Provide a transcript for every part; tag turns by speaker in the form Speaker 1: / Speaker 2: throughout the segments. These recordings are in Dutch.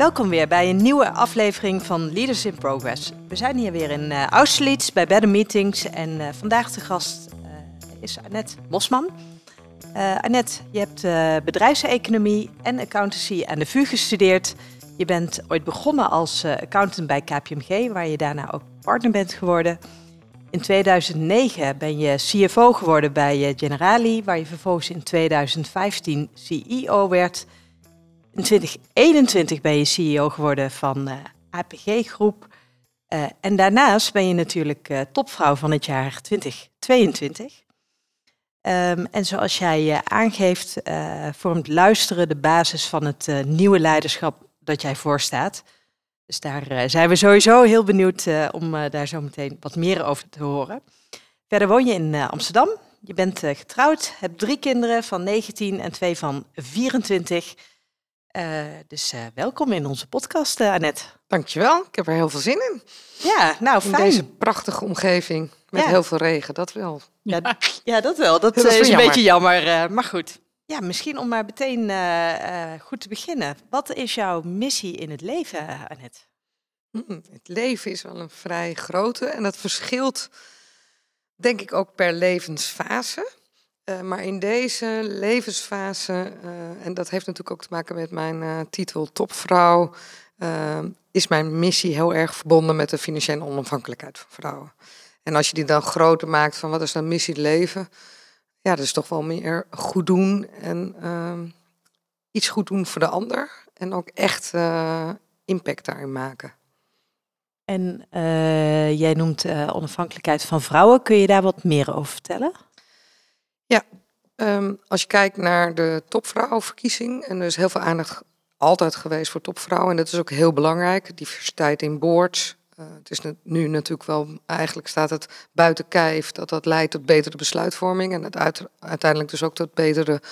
Speaker 1: Welkom weer bij een nieuwe aflevering van Leaders in Progress. We zijn hier weer in eh, Austerlitz bij Better Meetings en eh, vandaag de gast eh, is Annette Bosman. Eh Annette, je hebt bedrijfseconomie en accountancy aan de VU gestudeerd. Je bent ooit begonnen als accountant bij KPMG, waar je daarna ook partner bent geworden. In 2009 ben je CFO geworden bij Generali, waar je vervolgens in 2015 CEO werd. In 2021 ben je CEO geworden van eh, APG Groep. Eh, en daarnaast ben je natuurlijk eh, topvrouw van het jaar 2022. Ehm, en zoals jij eh, aangeeft, eh, vormt luisteren de basis van het eh, nieuwe leiderschap dat jij voorstaat. Dus daar eh, zijn we sowieso heel benieuwd eh, om eh, daar zo meteen wat meer over te horen. Verder woon je in eh, Amsterdam. Je bent eh, getrouwd, hebt drie kinderen van 19 en twee van 24. Eh, dus eh, welkom in onze podcast, eh, Annette.
Speaker 2: Dankjewel, ik heb er heel veel zin in.
Speaker 1: Ja, nou
Speaker 2: In
Speaker 1: fijn.
Speaker 2: deze prachtige omgeving met
Speaker 1: Ja.
Speaker 2: heel veel regen, dat wel.
Speaker 1: Ja, ja, dat wel. Dat,
Speaker 2: Dat is
Speaker 1: een beetje jammer, eh, maar goed. Ja, misschien om maar meteen eh, eh, goed te beginnen. Wat is jouw missie in het leven, Annette?
Speaker 2: Mm, Het leven is wel een vrij grote en dat verschilt denk ik ook per levensfase. Eh, maar in deze levensfase, eh, en dat heeft natuurlijk ook te maken met mijn eh, titel topvrouw, is mijn missie heel erg verbonden met de financiële onafhankelijkheid van vrouwen. En als je die dan groter maakt van wat is dan missie leven, ja, dat is toch wel meer goed doen en iets goed doen voor de ander en ook echt impact daarin maken.
Speaker 1: En jij noemt onafhankelijkheid van vrouwen. Kun je daar wat meer over vertellen?
Speaker 2: Ehm, als je kijkt naar de topvrouwenverkiezing, en er is heel veel aandacht altijd geweest voor topvrouwen, en dat is ook heel belangrijk, diversiteit in boards. Eh, het is nu- natuurlijk wel, eigenlijk staat het buiten kijf, dat dat leidt tot betere besluitvorming en het uit- uiteindelijk dus ook tot betere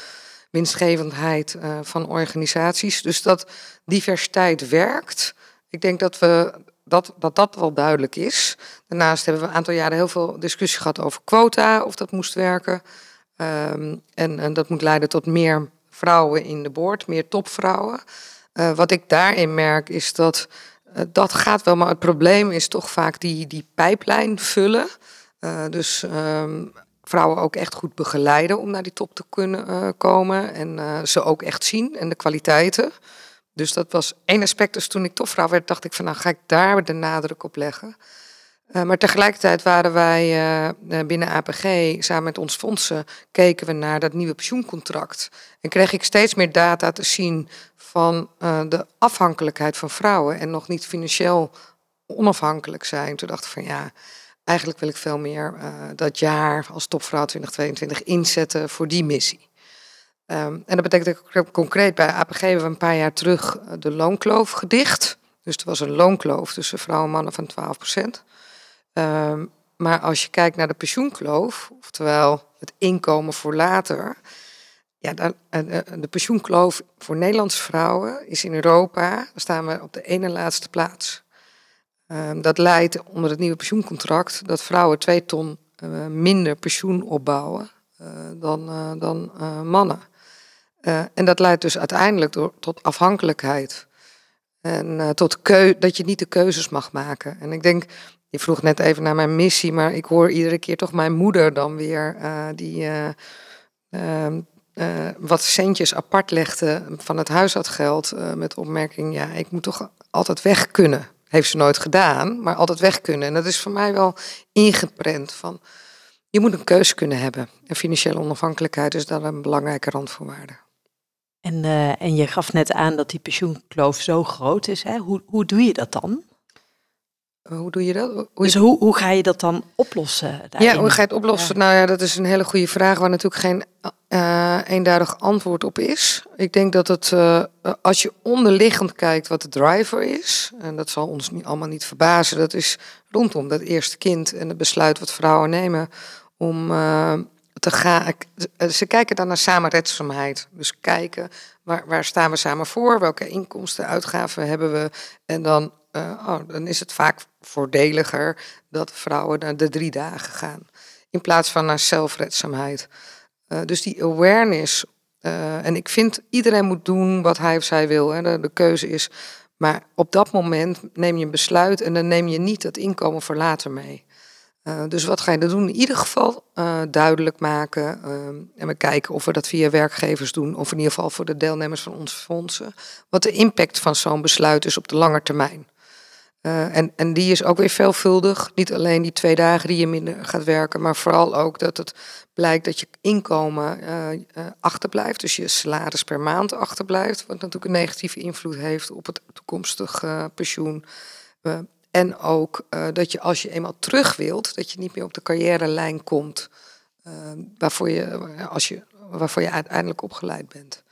Speaker 2: winstgevendheid eh, van organisaties. Dus dat diversiteit werkt. Ik denk dat we dat, dat dat wel duidelijk is. Daarnaast hebben we een aantal jaren heel veel discussie gehad over quota, of dat moest werken. Ehm, en, en dat moet leiden tot meer vrouwen in de boord, meer topvrouwen. Eh, wat ik daarin merk is dat eh, dat gaat wel, maar het probleem is toch vaak die, die pijplijn vullen. Eh, dus ehm, vrouwen ook echt goed begeleiden om naar die top te kunnen komen. En ze ook echt zien en de kwaliteiten. Dus dat was één aspect. Dus toen ik topvrouw werd, dacht ik van nou ga ik daar de nadruk op leggen. Uh, maar tegelijkertijd waren wij uh, binnen APG, samen met ons fondsen, keken we naar dat nieuwe pensioencontract. En kreeg ik steeds meer data te zien van de afhankelijkheid van vrouwen en nog niet financieel onafhankelijk zijn. Toen dacht ik van ja, eigenlijk wil ik veel meer dat jaar als topvrouw 2022 inzetten voor die missie. Um, en dat betekent ook concreet bij APG hebben we een paar jaar terug de loonkloof gedicht. Dus er was een loonkloof tussen vrouwen en mannen van 12 procent. Um, maar als je kijkt naar de pensioenkloof, oftewel het inkomen voor later. Ja, dan, de pensioenkloof voor Nederlandse vrouwen is in Europa, staan we op de ene laatste plaats. Um, dat leidt onder het nieuwe pensioencontract dat vrouwen twee ton uh, minder pensioen opbouwen dan, dan mannen. En dat leidt dus uiteindelijk tot afhankelijkheid. En tot keu dat je niet de keuzes mag maken. En ik denk, je vroeg net even naar mijn missie, maar ik hoor iedere keer toch mijn moeder dan weer, uh, die wat centjes apart legde van het huishoudgeld. met opmerking, ja, ik moet toch altijd weg kunnen. Heeft ze nooit gedaan, maar altijd weg kunnen. En dat is voor mij wel ingeprent van, je moet een keuze kunnen hebben. En financiële onafhankelijkheid is daar een belangrijke randvoorwaarde.
Speaker 1: En, uh, en je gaf net aan dat die pensioenkloof zo groot is. Hè? Hoe, hoe doe je dat dan?
Speaker 2: Hoe doe je dat? Hoe
Speaker 1: dus hoe, hoe ga je dat dan oplossen?
Speaker 2: Ja, hoe ga je het oplossen? Nou ja, dat is een hele goede vraag waar natuurlijk geen uh, eenduidig antwoord op is. Ik denk dat het, uh, als je onderliggend kijkt wat de driver is, en dat zal ons niet, allemaal niet verbazen, dat is rondom dat eerste kind en het besluit wat vrouwen nemen om uh, te gaan. Ze kijken dan naar samenredzaamheid. Dus kijken waar, waar staan we samen voor, welke inkomsten, uitgaven hebben we. En dan, oh, dan is het vaak voordeliger dat vrouwen naar de drie dagen gaan. In plaats van naar zelfredzaamheid. Uh, dus die awareness. Uh, en ik vind iedereen moet doen wat hij of zij wil. Hè. De, keuze is. Maar op dat moment neem je een besluit en dan neem je niet het inkomen voor later mee. Dus wat ga je dan doen? In ieder geval duidelijk maken. en we kijken of we dat via werkgevers doen. Of in ieder geval voor de deelnemers van onze fondsen. Wat de impact van zo'n besluit is op de lange termijn. Uh, en, en die is ook weer veelvuldig. Niet alleen die twee dagen die je minder gaat werken, maar vooral ook dat het blijkt dat je inkomen uh, uh, achterblijft. Dus je salaris per maand achterblijft. Wat natuurlijk een negatieve invloed heeft op het toekomstig pensioen. en ook dat je als je eenmaal terug wilt, dat je niet meer op de carrière-lijn komt. waarvoor, je, als je, waarvoor je uiteindelijk opgeleid bent.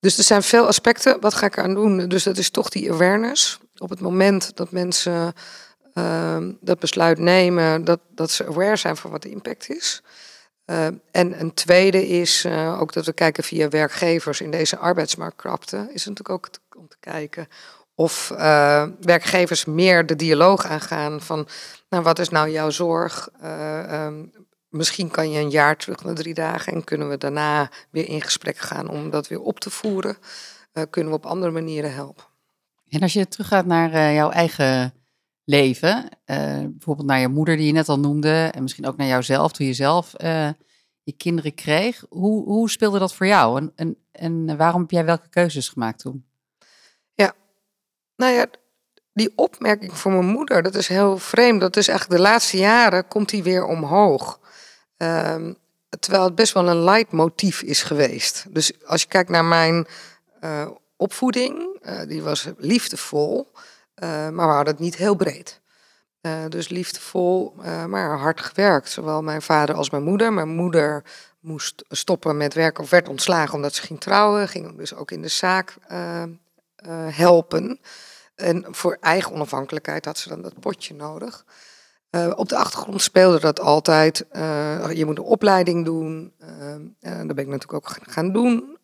Speaker 2: Dus er zijn veel aspecten. Wat ga ik aan doen? Dus dat is toch die awareness op het moment dat mensen uh, dat besluit nemen, dat, dat ze aware zijn van wat de impact is. Uh, en een tweede is uh, ook dat we kijken via werkgevers in deze arbeidsmarktkrapte. Is natuurlijk ook om te kijken of uh, werkgevers meer de dialoog aangaan van, nou wat is nou jouw zorg? Um, misschien kan je een jaar terug naar drie dagen en kunnen we daarna weer in gesprek gaan om dat weer op te voeren. kunnen we op andere manieren helpen.
Speaker 3: En als je teruggaat naar uh, jouw eigen leven, uh, bijvoorbeeld naar je moeder die je net al noemde, en misschien ook naar jouzelf toen je zelf uh, je kinderen kreeg, hoe, hoe speelde dat voor jou en, en, waarom heb jij welke keuzes gemaakt toen?
Speaker 2: Ja, nou ja, die opmerking voor mijn moeder, dat is heel vreemd. Dat is eigenlijk de laatste jaren komt die weer omhoog. Um, terwijl het best wel een leidmotief is geweest. Dus als je kijkt naar mijn opvoeding, uh, die was liefdevol, uh, maar we hadden het niet heel breed. Uh, dus liefdevol, maar hard gewerkt. Zowel mijn vader als mijn moeder. Mijn moeder moest stoppen met werken of werd ontslagen omdat ze ging trouwen. Ging dus ook in de zaak helpen. En voor eigen onafhankelijkheid had ze dan dat potje nodig. Op de achtergrond speelde dat altijd. Je moet een opleiding doen. Uh, dat ben ik natuurlijk ook gaan doen.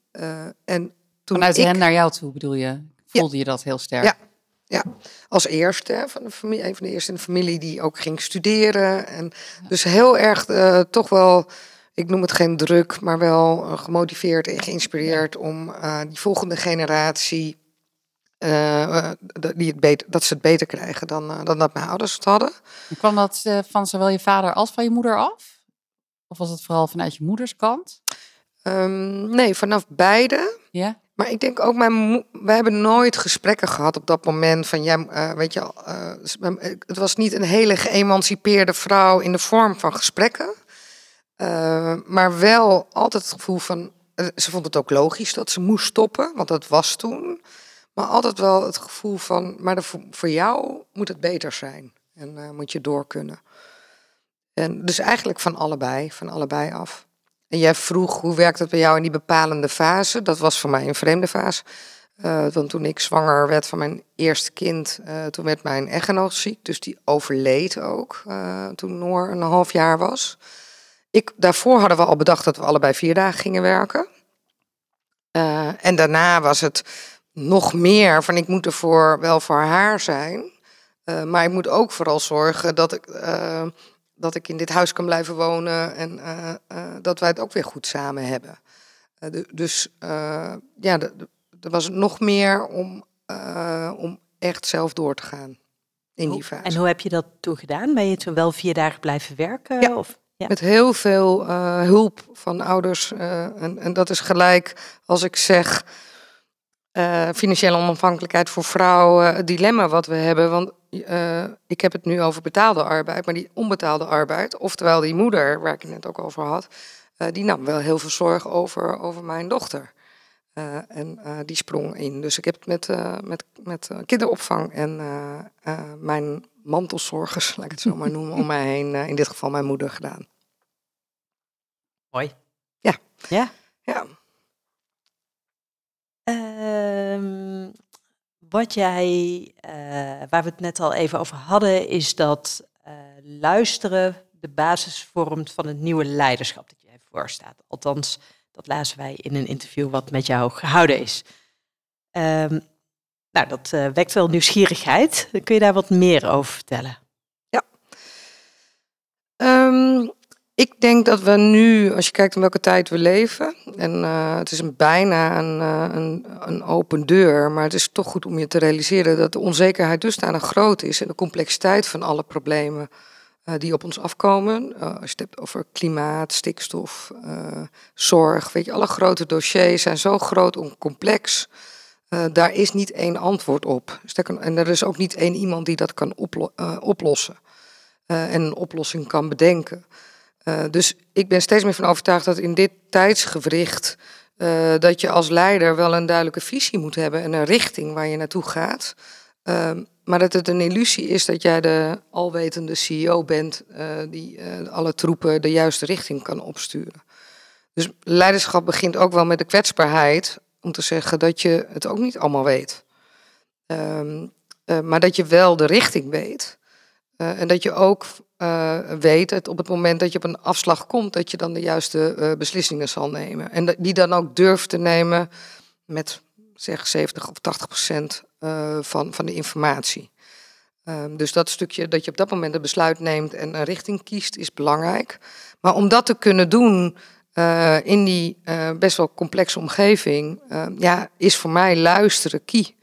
Speaker 2: en
Speaker 3: toen Vanuit ik... hen naar jou toe bedoel je? Voelde je dat heel sterk?
Speaker 2: Ja, ja. als eerste van de familie, een van de eerste in de familie die ook ging studeren. En dus heel erg uh, toch wel, ik noem het geen druk, maar wel uh, gemotiveerd en geïnspireerd om uh, die volgende generatie. die het beter, dat ze het beter krijgen dan, dan dat mijn ouders het hadden.
Speaker 3: En kwam dat van zowel je vader als van je moeder af? Of was het vooral vanuit je moeders kant?
Speaker 2: Um, nee, vanaf beide.
Speaker 3: Ja.
Speaker 2: Maar ik denk ook, mijn we hebben nooit gesprekken gehad op dat moment van, ja, uh, weet je, uh, het was niet een hele geëmancipeerde vrouw in de vorm van gesprekken, maar wel altijd het gevoel van, ze vond het ook logisch dat ze moest stoppen, want dat was toen, maar altijd wel het gevoel van, maar voor jou moet het beter zijn en moet je door kunnen. En dus eigenlijk van allebei, van allebei af. En jij vroeg hoe werkt het bij jou in die bepalende fase? Dat was voor mij een vreemde fase. Uh, want toen ik zwanger werd van mijn eerste kind, uh, toen werd mijn echtgenoot ziek. Dus die overleed ook uh, toen Noor een half jaar was. Ik, daarvoor hadden we al bedacht dat we allebei vier dagen gingen werken. en daarna was het nog meer van ik moet er voor, wel voor haar zijn. maar ik moet ook vooral zorgen dat ik dat ik in dit huis kan blijven wonen en uh, uh, dat wij het ook weer goed samen hebben. De, dus ja, er was nog meer om, om echt zelf door te gaan in die fase.
Speaker 1: En hoe heb je dat toen gedaan? Ben je toen wel vier dagen blijven werken?
Speaker 2: Ja,
Speaker 1: of?
Speaker 2: Ja. met heel veel hulp van ouders. En, en, dat is gelijk als ik zeg... financiële onafhankelijkheid voor vrouwen, het dilemma wat we hebben. Want uh, ik heb het nu over betaalde arbeid, maar die onbetaalde arbeid, oftewel die moeder, waar ik het net ook over had, uh, die nam wel heel veel zorg over, over mijn dochter. Uh, en die sprong in. Dus ik heb het met, met, met kinderopvang en mijn mantelzorgers, laat ik het zo maar noemen, om mij heen. in dit geval mijn moeder gedaan.
Speaker 1: Mooi.
Speaker 2: Ja.
Speaker 1: Ja.
Speaker 2: Ja.
Speaker 1: Ehm, wat jij, uh, waar we het net al even over hadden, is dat uh, luisteren de basis vormt van het nieuwe leiderschap dat jij voorstaat. Althans, dat lazen wij in een interview wat met jou gehouden is. Um, nou, dat uh, wekt wel nieuwsgierigheid. Kun je daar wat meer over vertellen?
Speaker 2: Ja. Um, ik denk dat we nu, als je kijkt in welke tijd we leven, en uh, het is een, bijna een, uh, een, een, open deur, maar het is toch goed om je te realiseren dat de onzekerheid dusdanig groot is en de complexiteit van alle problemen uh, die op ons afkomen. als je het hebt over klimaat, stikstof, zorg, weet je, alle grote dossiers zijn zo groot en complex. daar is niet één antwoord op. En er is ook niet één iemand die dat kan oplo oplossen en een oplossing kan bedenken. Uh, dus ik ben steeds meer van overtuigd dat in dit tijdsgewricht uh, dat je als leider wel een duidelijke visie moet hebben en een richting waar je naartoe gaat. Uh, maar dat het een illusie is dat jij de alwetende CEO bent uh, die alle troepen de juiste richting kan opsturen. Dus leiderschap begint ook wel met de kwetsbaarheid om te zeggen dat je het ook niet allemaal weet. Ehm, maar dat je wel de richting weet. en dat je ook uh, weet het op het moment dat je op een afslag komt, dat je dan de juiste uh, beslissingen zal nemen. En die dan ook durft te nemen met zeg 70 of 80 procent uh, van, van de informatie. Um, dus dat stukje dat je op dat moment een besluit neemt en een richting kiest, is belangrijk. Maar om dat te kunnen doen in die best wel complexe omgeving, ja, is voor mij luisteren key.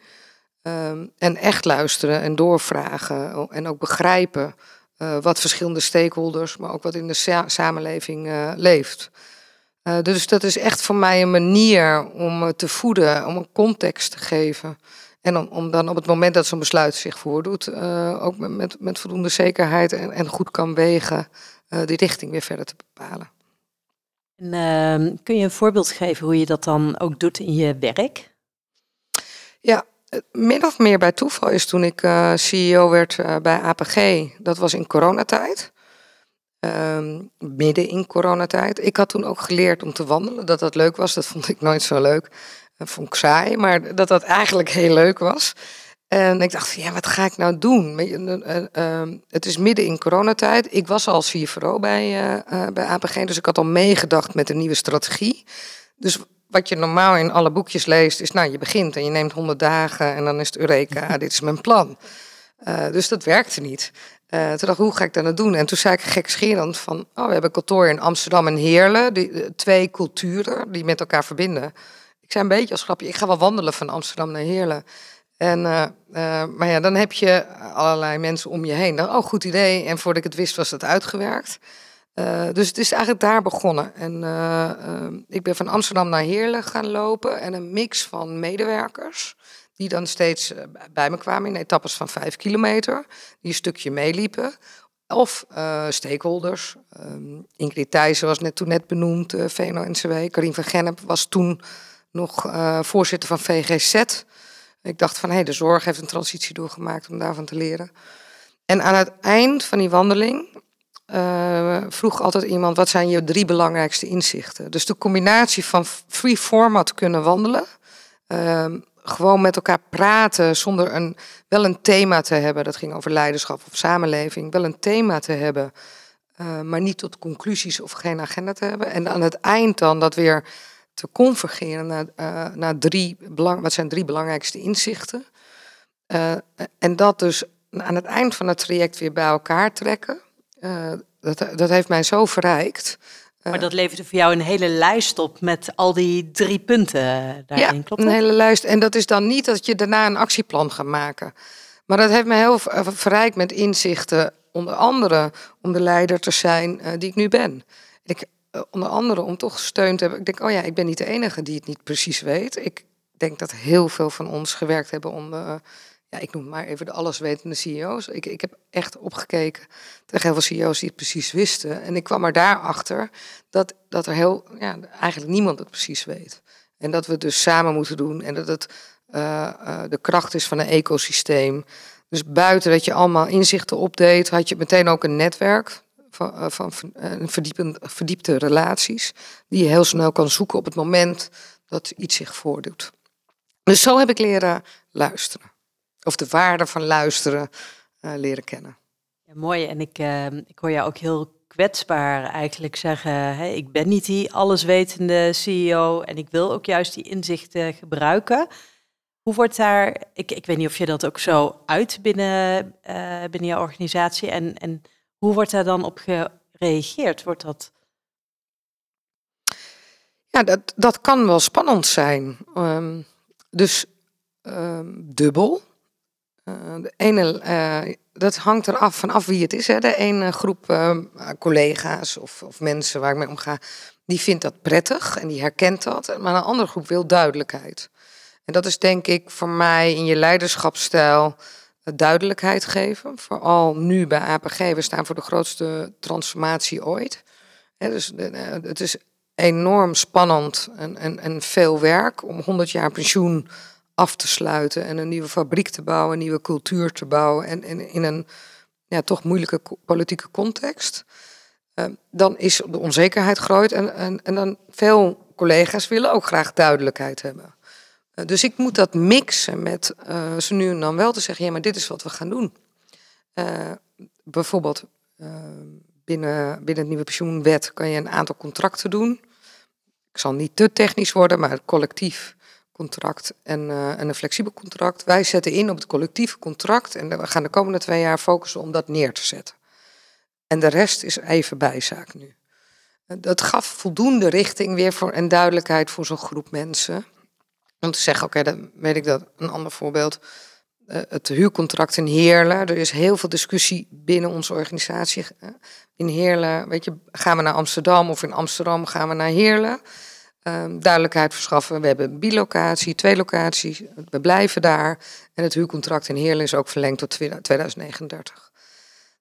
Speaker 2: Um, en echt luisteren en doorvragen en ook begrijpen uh, wat verschillende stakeholders, maar ook wat in de samenleving uh, leeft. Uh, dus dat is echt voor mij een manier om te voeden, om een context te geven. En om, om dan op het moment dat zo'n besluit zich voordoet, ook met, met, met, voldoende zekerheid en, en goed kan wegen, die richting weer verder te bepalen.
Speaker 1: En, ehm, kun je een voorbeeld geven hoe je dat dan ook doet in je werk?
Speaker 2: Ja, min of meer bij toeval is toen ik uh, CEO werd uh, bij APG. Dat was in coronatijd. Um, midden in coronatijd. Ik had toen ook geleerd om te wandelen. Dat dat leuk was. Dat vond ik nooit zo leuk. Vond ik saai. Maar dat dat eigenlijk heel leuk was. En ik dacht, ja, wat ga ik nou doen? Uh, het is midden in coronatijd. Ik was al CFRO bij, bij APG. Dus ik had al meegedacht met een nieuwe strategie. Dus wat je normaal in alle boekjes leest, is nou, je begint en je neemt 100 dagen en dan is het Eureka, dit is mijn plan. Uh, dus dat werkte niet. Uh, toen dacht ik, hoe ga ik dat nou doen? En toen zei ik gekscherend van, oh, we hebben kantoor in Amsterdam en Heerlen, die, eh, twee culturen die met elkaar verbinden. Ik zei een beetje als grapje, ik ga wel wandelen van Amsterdam naar Heerlen. En, uh, maar ja, dan heb je allerlei mensen om je heen. Dan, oh, goed idee. En voordat ik het wist, was het uitgewerkt. Uh, dus het is eigenlijk daar begonnen. En uh, uh, ik ben van Amsterdam naar Heerlen gaan lopen en een mix van medewerkers die dan steeds bij me kwamen in etappes van vijf kilometer, die een stukje meeliepen. Of stakeholders. Um, Ingrid Thijssen was net, toen net benoemd, VNO-NCW. Karin van Gennep was toen nog voorzitter van VGZ. Ik dacht van, hé, hey, de zorg heeft een transitie doorgemaakt om daarvan te leren. En aan het eind van die wandeling uh, vroeg altijd iemand: wat zijn je drie belangrijkste inzichten? Dus de combinatie van free format kunnen wandelen, uh, gewoon met elkaar praten zonder een, wel een thema te hebben. Dat ging over leiderschap of samenleving. Wel een thema te hebben, uh, maar niet tot conclusies of geen agenda te hebben. En aan het eind dan dat weer te convergeren naar, uh, naar drie belang, wat zijn drie belangrijkste inzichten. en dat dus aan het eind van het traject weer bij elkaar trekken. Uh, dat, dat heeft mij zo verrijkt.
Speaker 1: Maar dat leverde voor jou een hele lijst op met al die drie punten daarin,
Speaker 2: ja, klopt een hele lijst. En dat is dan niet dat je daarna een actieplan gaat maken. Maar dat heeft me heel verrijkt met inzichten, onder andere om de leider te zijn die ik nu ben. Ik, onder andere om toch steun te hebben. Ik denk, oh ja, ik ben niet de enige die het niet precies weet. Ik denk dat heel veel van ons gewerkt hebben om ja, ik noem maar even de alleswetende CEO's. Ik, ik heb echt opgekeken tegen heel veel CEO's die het precies wisten. En ik kwam er daarachter dat, dat er heel, ja, eigenlijk niemand het precies weet. En dat we het dus samen moeten doen en dat het uh, uh, de kracht is van een ecosysteem. Dus buiten dat je allemaal inzichten opdeed, had je meteen ook een netwerk van, eh, van verdiepte relaties, die je heel snel kan zoeken op het moment dat iets zich voordoet. Dus zo heb ik leren luisteren. Of de waarde van luisteren uh, leren kennen.
Speaker 1: Ja, mooi. En ik, uh, ik hoor jou ook heel kwetsbaar eigenlijk zeggen: hè, ik ben niet die alleswetende CEO en ik wil ook juist die inzichten gebruiken. Hoe wordt daar, ik, ik weet niet of je dat ook zo uit binnen, uh, binnen je organisatie en, en hoe wordt daar dan op gereageerd? Wordt dat.
Speaker 2: Ja, dat, dat kan wel spannend zijn. Um, dus um, dubbel. Uh, de uh, dat hangt eraf vanaf wie het is. Hè. De ene groep uh, collega's of, of, mensen waar ik mee omga, die vindt dat prettig en die herkent dat. Maar een andere groep wil duidelijkheid. En dat is denk ik voor mij in je leiderschapsstijl duidelijkheid geven. Vooral nu bij APG, we staan voor de grootste transformatie ooit. Dus het is enorm spannend en, en, en veel werk om 100 jaar pensioen af te sluiten en een nieuwe fabriek te bouwen, een nieuwe cultuur te bouwen en, in een ja, toch moeilijke politieke context. Uh, dan is de onzekerheid groot en, en, en dan veel collega's willen ook graag duidelijkheid hebben. Uh, dus ik moet dat mixen met uh, ze nu en dan wel te zeggen, ja, maar dit is wat we gaan doen. bijvoorbeeld binnen, binnen het nieuwe pensioenwet kan je een aantal contracten doen. Ik zal niet te technisch worden, maar collectief contract en, uh, en een flexibel contract. Wij zetten in op het collectieve contract en we gaan de komende twee jaar focussen om dat neer te zetten. En de rest is even bijzaak nu. Dat gaf voldoende richting weer voor, en duidelijkheid voor zo'n groep mensen. Om te zeggen, oké, dan weet ik dat. Een ander voorbeeld. Uh, het huurcontract in Heerlen. Er is heel veel discussie binnen onze organisatie. In Heerlen, weet je, gaan we naar Amsterdam of in Amsterdam gaan we naar Heerlen? Um, duidelijkheid verschaffen. We hebben bilocatie, twee locaties. We blijven daar. En het huurcontract in Heerlen is ook verlengd tot 2039.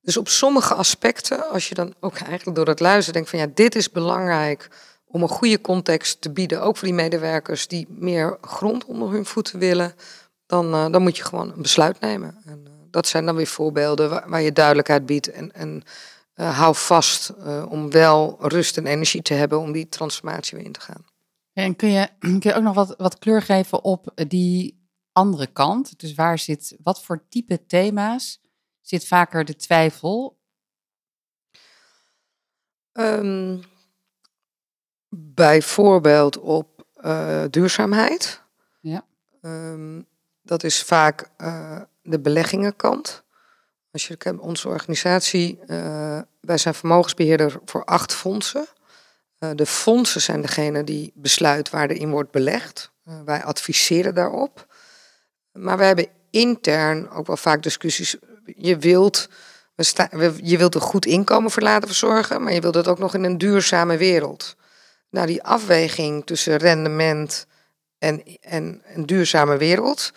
Speaker 2: Dus op sommige aspecten, als je dan ook eigenlijk door het luisteren denkt van ja, dit is belangrijk om een goede context te bieden, ook voor die medewerkers die meer grond onder hun voeten willen, dan, uh, dan moet je gewoon een besluit nemen. En, uh, dat zijn dan weer voorbeelden waar, waar je duidelijkheid biedt en, en uh, hou vast om wel rust en energie te hebben om die transformatie weer in te gaan.
Speaker 3: En kun je, kun je ook nog wat, wat kleur geven op die andere kant? Dus waar zit, wat voor type thema's zit vaker de twijfel?
Speaker 2: Um, bijvoorbeeld op uh, duurzaamheid.
Speaker 3: Ja.
Speaker 2: Um, dat is vaak de beleggingenkant. Als je onze organisatie, uh, wij zijn vermogensbeheerder voor acht fondsen. Uh, de fondsen zijn degene die besluit waar erin wordt belegd. Uh, wij adviseren daarop. Maar we hebben intern ook wel vaak discussies. Je wilt, je wilt een goed inkomen voor laten verzorgen, maar je wilt het ook nog in een duurzame wereld. Nou, die afweging tussen rendement en, en een duurzame wereld.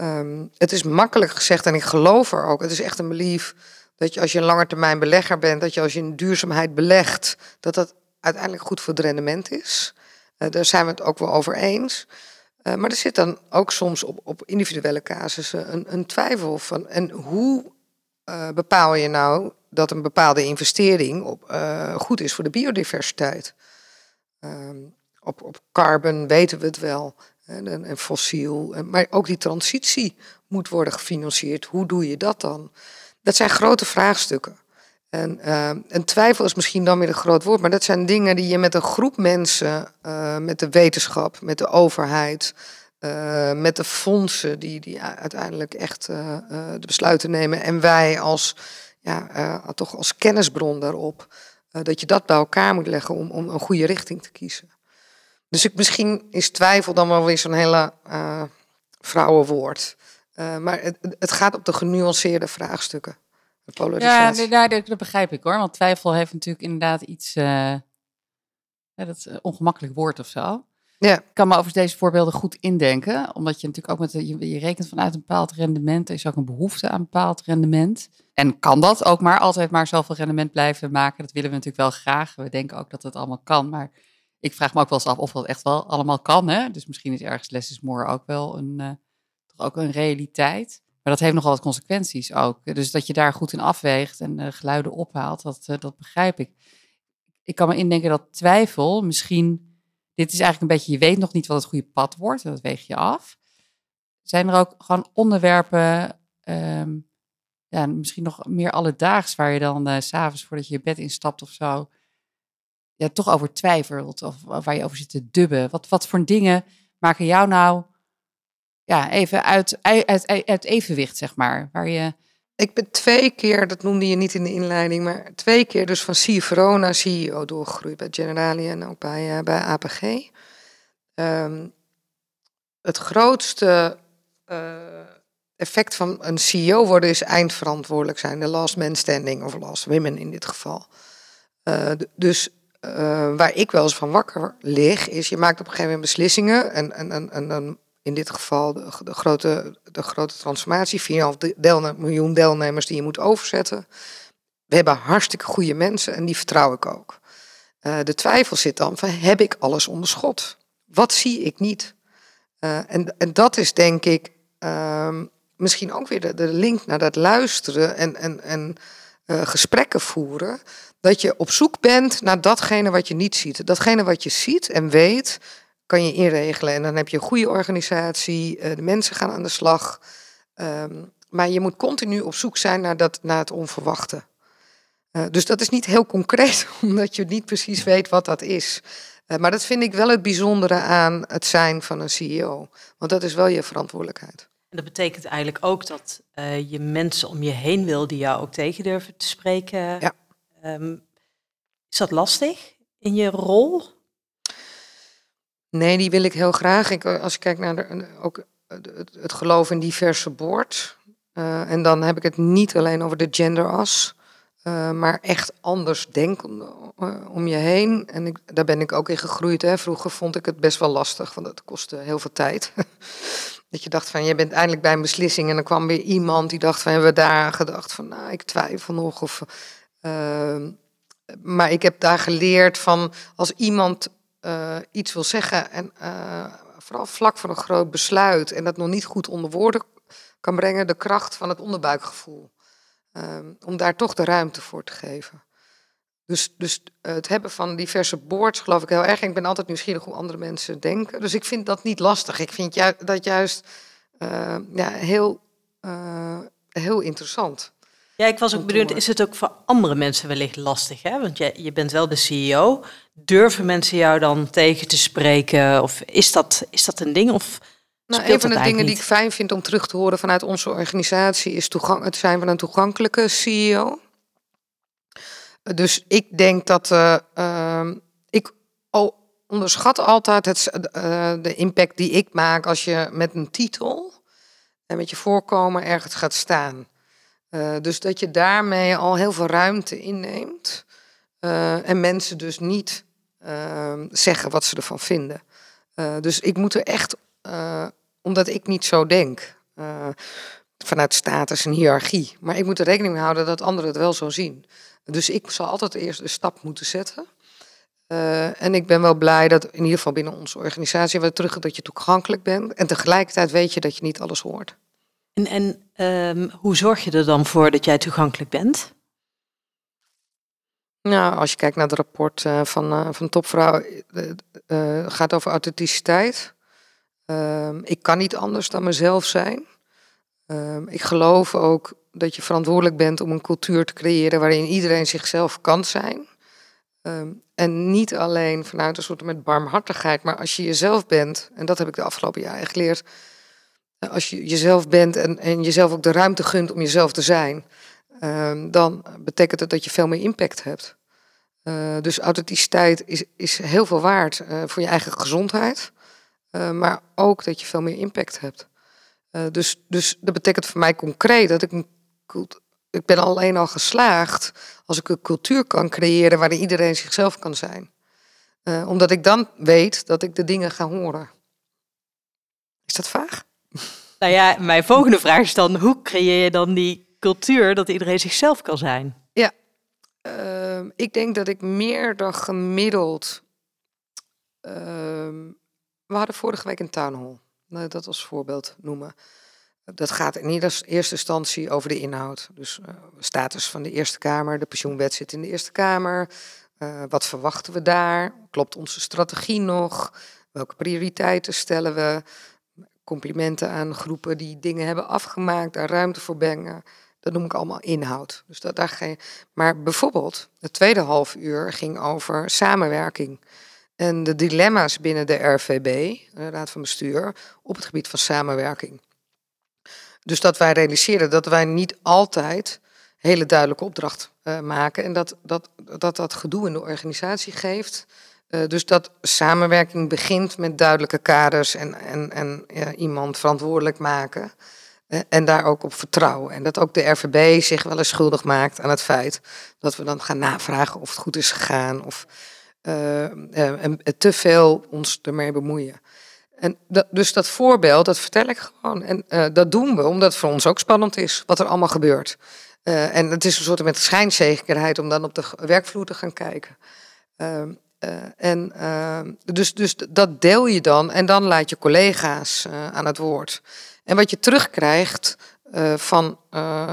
Speaker 2: Um, het is makkelijk gezegd en ik geloof er ook. Het is echt een belief dat je als je een langetermijn belegger bent, dat je als je in duurzaamheid belegt, dat dat uiteindelijk goed voor het rendement is. Uh, daar zijn we het ook wel over eens. Uh, maar er zit dan ook soms op, op individuele casussen een, een twijfel van. En hoe uh, bepaal je nou dat een bepaalde investering op, goed is voor de biodiversiteit? Ehm, op, op carbon weten we het wel. En, en fossiel. Maar ook die transitie moet worden gefinancierd. Hoe doe je dat dan? Dat zijn grote vraagstukken. En, uh, en, twijfel is misschien dan weer een groot woord, maar dat zijn dingen die je met een groep mensen, uh, met de wetenschap, met de overheid, uh, met de fondsen die, die uiteindelijk echt de besluiten nemen en wij als, ja, toch als kennisbron daarop, dat je dat bij elkaar moet leggen om, om een goede richting te kiezen. Dus ik, misschien is twijfel dan wel weer zo'n hele uh, vrouwenwoord. Uh, maar het, het, gaat op de genuanceerde vraagstukken. De polarisatie.
Speaker 3: Ja, dat, dat, begrijp ik hoor. Want twijfel heeft natuurlijk inderdaad iets. Uh, ja, dat is een ongemakkelijk woord of zo.
Speaker 2: Ja.
Speaker 3: Ik kan me over deze voorbeelden goed indenken. Omdat je natuurlijk ook met. Je, je rekent vanuit een bepaald rendement. Er is ook een behoefte aan een bepaald rendement. En kan dat ook maar altijd maar zoveel rendement blijven maken? Dat willen we natuurlijk wel graag. We denken ook dat het allemaal kan. Maar ik vraag me ook wel eens af of dat echt wel allemaal kan. Hè? Dus misschien is ergens less is more ook wel een, uh, toch ook een realiteit. Maar dat heeft nogal wat consequenties ook. Dus dat je daar goed in afweegt en uh, geluiden ophaalt, dat, uh, dat begrijp ik. Ik kan me indenken dat twijfel misschien, dit is eigenlijk een beetje, je weet nog niet wat het goede pad wordt, dat weeg je af. Zijn er ook gewoon onderwerpen, um, ja, misschien nog meer alledaags, waar je dan uh, s'avonds voordat je je bed instapt of zo, ja, toch over twijfelt of, waar je over zit te dubben? Wat, wat voor dingen maken jou nou ja, even uit, uit, uit, evenwicht, zeg maar. Waar je...
Speaker 2: Ik ben twee keer, dat noemde je niet in de inleiding, maar twee keer dus van CFRO naar CEO doorgegroeid bij Generali en ook bij, uh, bij APG. Ehm, het grootste uh, effect van een CEO worden is eindverantwoordelijk zijn. De last man standing of last women in dit geval. Uh, dus waar ik wel eens van wakker lig, is je maakt op een gegeven moment beslissingen en, en, en, en in dit geval de, grote, de grote transformatie, 4,5 deel, miljoen deelnemers die je moet overzetten. We hebben hartstikke goede mensen en die vertrouw ik ook. Uh, de twijfel zit dan van, heb ik alles onder schot? Wat zie ik niet? Uh, en, en dat is denk ik uh, misschien ook weer de, de, link naar dat luisteren en, en, en uh, gesprekken voeren. Dat je op zoek bent naar datgene wat je niet ziet. Datgene wat je ziet en weet, kan je inregelen. En dan heb je een goede organisatie, uh, de mensen gaan aan de slag. Um, maar je moet continu op zoek zijn naar, dat, naar het onverwachte. Uh, dus dat is niet heel concreet, omdat je niet precies weet wat dat is. Maar dat vind ik wel het bijzondere aan het zijn van een CEO. Want dat is wel je verantwoordelijkheid.
Speaker 1: En dat betekent eigenlijk ook dat je mensen om je heen wil die jou ook tegen durven te spreken.
Speaker 2: Ja.
Speaker 1: Um, is dat lastig in je rol?
Speaker 2: Nee, die wil ik heel graag. Ik, als ik kijk naar de, ook het, het, geloof in diverse boord. Uh, en dan heb ik het niet alleen over de genderas. Uh, maar echt anders denken uh, om je heen. En ik, daar ben ik ook in gegroeid. Hè. Vroeger vond ik het best wel lastig, want het kostte heel veel tijd. dat je dacht van, je bent eindelijk bij een beslissing. En dan kwam weer iemand die dacht van, hebben we daar gedacht van, nou, ik twijfel nog. Of, ehm, maar ik heb daar geleerd van, als iemand uh, iets wil zeggen en uh, vooral vlak voor een groot besluit en dat nog niet goed onder woorden kan brengen, de kracht van het onderbuikgevoel. Um, om daar toch de ruimte voor te geven. Dus, dus uh, het hebben van diverse boards geloof ik heel erg. Ik ben altijd nieuwsgierig hoe andere mensen denken. Dus ik vind dat niet lastig. Ik vind ju dat juist ja, heel, heel interessant.
Speaker 1: Ja, ik was ook benieuwd, is het ook voor andere mensen wellicht lastig? Hè? Want je, je bent wel de CEO. Durven mensen jou dan tegen te spreken? Of is dat, is dat een ding? Of
Speaker 2: nou, een van de dingen die ik fijn vind om terug te horen vanuit onze organisatie is toegang, het zijn van een toegankelijke CEO. Dus ik denk dat uh, uh, ik onderschat altijd het, uh, de impact die ik maak als je met een titel en met je voorkomen ergens gaat staan. Uh, dus dat je daarmee al heel veel ruimte inneemt. En mensen dus niet uh, zeggen wat ze ervan vinden. dus ik moet er echt, omdat ik niet zo denk, vanuit status en hiërarchie. Maar ik moet er rekening mee houden dat anderen het wel zo zien. Dus ik zal altijd eerst de stap moeten zetten. en ik ben wel blij dat in ieder geval binnen onze organisatie we terug dat je toegankelijk bent. En tegelijkertijd weet je dat je niet alles hoort.
Speaker 1: En, en um, hoe zorg je er dan voor dat jij toegankelijk bent?
Speaker 2: Nou, als je kijkt naar het rapport uh, van, uh, van Topvrouw, gaat over authenticiteit. Ehm, ik kan niet anders dan mezelf zijn. Ehm, ik geloof ook dat je verantwoordelijk bent om een cultuur te creëren waarin iedereen zichzelf kan zijn. en niet alleen vanuit een soort met barmhartigheid, maar als je jezelf bent, en dat heb ik de afgelopen jaren geleerd, als je jezelf bent en, en jezelf ook de ruimte gunt om jezelf te zijn, uh, dan betekent het dat je veel meer impact hebt. Uh, dus authenticiteit is, is heel veel waard uh, voor je eigen gezondheid, eh, maar ook dat je veel meer impact hebt. dus, dus dat betekent voor mij concreet dat ik ik ben alleen al geslaagd als ik een cultuur kan creëren waarin iedereen zichzelf kan zijn. omdat ik dan weet dat ik de dingen ga horen. Is dat vaag?
Speaker 1: Nou ja, mijn volgende vraag is dan: hoe creëer je dan die cultuur dat iedereen zichzelf kan zijn?
Speaker 2: Ja, uh, ik denk dat ik meer dan gemiddeld. Uh, we hadden vorige week een town hall, dat als voorbeeld noemen. Dat gaat in eerste instantie over de inhoud. Dus uh, status van de Eerste Kamer, de pensioenwet zit in de Eerste Kamer. Uh, wat verwachten we daar? Klopt onze strategie nog? Welke prioriteiten stellen we? Complimenten aan groepen die dingen hebben afgemaakt, daar ruimte voor brengen. Dat noem ik allemaal inhoud. Dus dat, daar geen... Maar bijvoorbeeld, het tweede half uur ging over samenwerking. En de dilemma's binnen de RVB, de Raad van Bestuur, op het gebied van samenwerking. Dus dat wij realiseren dat wij niet altijd hele duidelijke opdracht uh, maken. En dat dat, dat dat gedoe in de organisatie geeft. Uh, dus dat samenwerking begint met duidelijke kaders en, en, en ja, iemand verantwoordelijk maken. Uh, en daar ook op vertrouwen. En dat ook de RVB zich wel eens schuldig maakt aan het feit dat we dan gaan navragen of het goed is gegaan. Of te veel ons ermee bemoeien. En dat, dus dat voorbeeld, dat vertel ik gewoon. En uh, dat doen we omdat het voor ons ook spannend is, wat er allemaal gebeurt. Uh, en het is een soort met schijnzekerheid om dan op de werkvloer te gaan kijken. Uh, en dus, dus dat deel je dan en dan laat je collega's aan het woord. En wat je terugkrijgt van,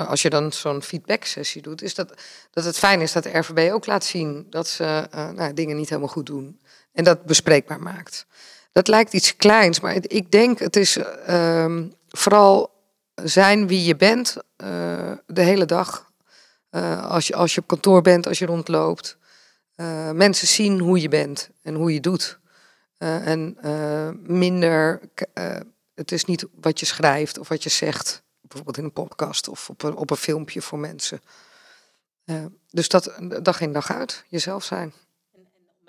Speaker 2: als je dan zo'n feedback sessie doet, is dat, dat het fijn is dat de RVB ook laat zien dat ze nou, dingen niet helemaal goed doen. En dat bespreekbaar maakt. Dat lijkt iets kleins, maar ik denk het is uh, vooral zijn wie je bent uh, de hele dag. Uh, als, je, als je op kantoor bent, als je rondloopt. Uh, mensen zien hoe je bent en hoe je doet. en minder, het is niet wat je schrijft of wat je zegt, bijvoorbeeld in een podcast of op een, op een filmpje voor mensen. dus dat dag in dag uit, jezelf zijn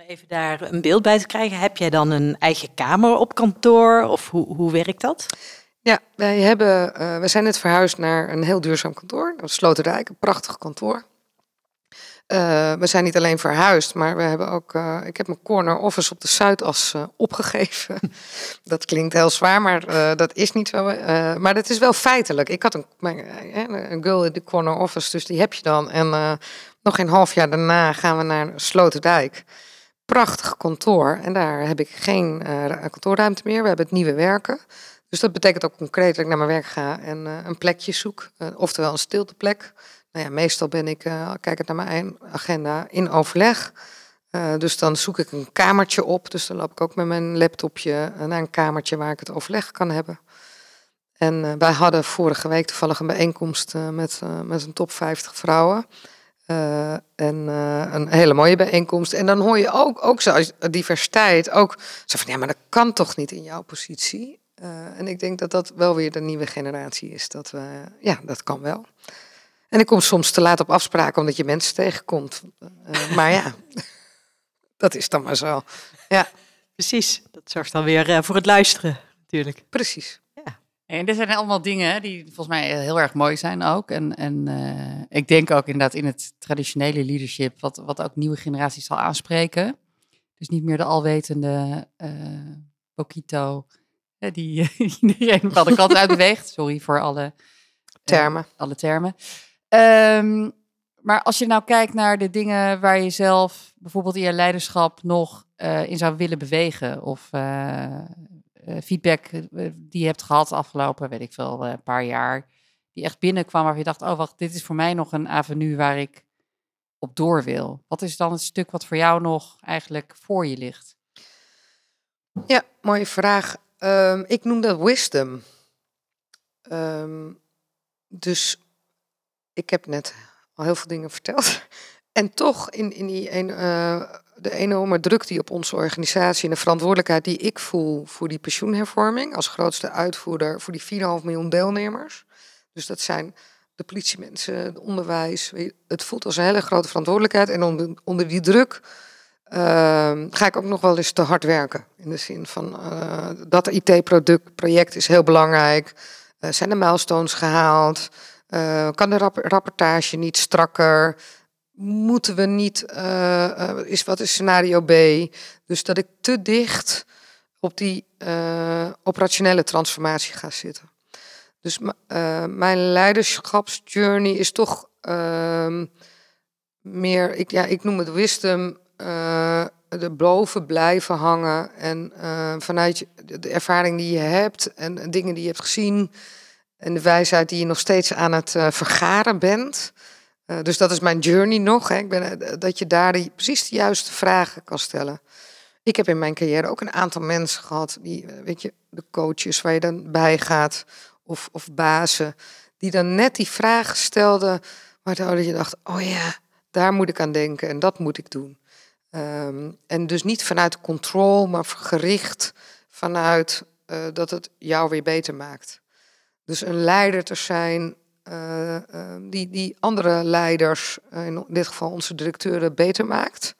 Speaker 1: even daar een beeld bij te krijgen, heb jij dan een eigen kamer op kantoor of hoe, hoe werkt dat?
Speaker 2: Ja, wij hebben, uh, we zijn net verhuisd naar een heel duurzaam kantoor, Sloterdijk, een prachtig kantoor. Uh, we zijn niet alleen verhuisd, maar we hebben ook. Uh, ik heb mijn corner office op de Zuidas opgegeven. dat klinkt heel zwaar, maar dat is niet zo. maar dat is wel feitelijk. Ik had een, een girl in de corner office, dus die heb je dan. En nog een half jaar daarna gaan we naar Sloterdijk prachtig kantoor. En daar heb ik geen uh, kantoorruimte meer. We hebben het nieuwe werken. Dus dat betekent ook concreet dat ik naar mijn werk ga en uh, een plekje zoek. Uh, oftewel een stilteplek. Nou ja, meestal ben ik, kijk het naar mijn agenda, in overleg. dus dan zoek ik een kamertje op. Dus dan loop ik ook met mijn laptopje naar een kamertje waar ik het overleg kan hebben. En wij hadden vorige week toevallig een bijeenkomst met, met een top 50 vrouwen. Uh, en uh, een hele mooie bijeenkomst. En dan hoor je ook, ook zo diversiteit, ook zo van ja, maar dat kan toch niet in jouw positie. Uh, en ik denk dat dat wel weer de nieuwe generatie is. Dat we, ja, dat kan wel. En ik kom soms te laat op afspraken omdat je mensen tegenkomt. maar ja, dat is dan maar zo. Ja.
Speaker 1: Precies, dat zorgt dan weer voor het luisteren natuurlijk.
Speaker 2: Precies.
Speaker 3: En er zijn allemaal dingen die volgens mij heel erg mooi zijn ook. En, en uh, ik denk ook inderdaad in het traditionele leadership, wat, wat ook nieuwe generaties zal aanspreken. Dus niet meer de alwetende uh, Pokito, uh, die iedereen een bepaalde kant uit beweegt. Sorry voor alle
Speaker 2: termen.
Speaker 3: alle termen. Um, maar als je nou kijkt naar de dingen waar je zelf bijvoorbeeld in je leiderschap nog in zou willen bewegen, of feedback eh, die je hebt gehad afgelopen, weet ik veel, een paar jaar, die echt binnenkwam waar je dacht, oh wacht, dit is voor mij nog een avenue waar ik op door wil. Wat is dan het stuk wat voor jou nog eigenlijk voor je ligt?
Speaker 2: Ja, mooie vraag. Um, ik noem dat wisdom. Um, dus ik heb net al heel veel dingen verteld. En toch in, in die een, de enorme druk die op onze organisatie en de verantwoordelijkheid die ik voel voor die pensioenhervorming als grootste uitvoerder voor die 4,5 miljoen deelnemers. Dus dat zijn de politiemensen, het onderwijs. Het voelt als een hele grote verantwoordelijkheid. En onder, onder die druk uh, ga ik ook nog wel eens te hard werken. In de zin van uh, dat IT-project is heel belangrijk. Uh, zijn de milestones gehaald? kan de rap rapportage niet strakker? Moeten we niet, uh, is, wat is scenario B? Dus dat ik te dicht op die uh, operationele transformatie ga zitten. Dus mijn leiderschapsjourney is toch ehm, meer, ik, ja, ik noem het wisdom, de boven blijven hangen en vanuit de ervaring die je hebt en dingen die je hebt gezien, En de wijsheid die je nog steeds aan het vergaren bent. Uh, dus dat is mijn journey nog. Hè. Ik ben, uh, dat je daar precies de juiste vragen kan stellen. Ik heb in mijn carrière ook een aantal mensen gehad, die, weet je, de coaches waar je dan bij gaat, of, of bazen, die dan net die vragen stelden, waardoor je dacht, oh ja, daar moet ik aan denken en dat moet ik doen. Um, en dus niet vanuit controle, maar gericht vanuit dat het jou weer beter maakt. Dus een leider te zijn die, die andere leiders, in dit geval onze directeuren, beter maakt.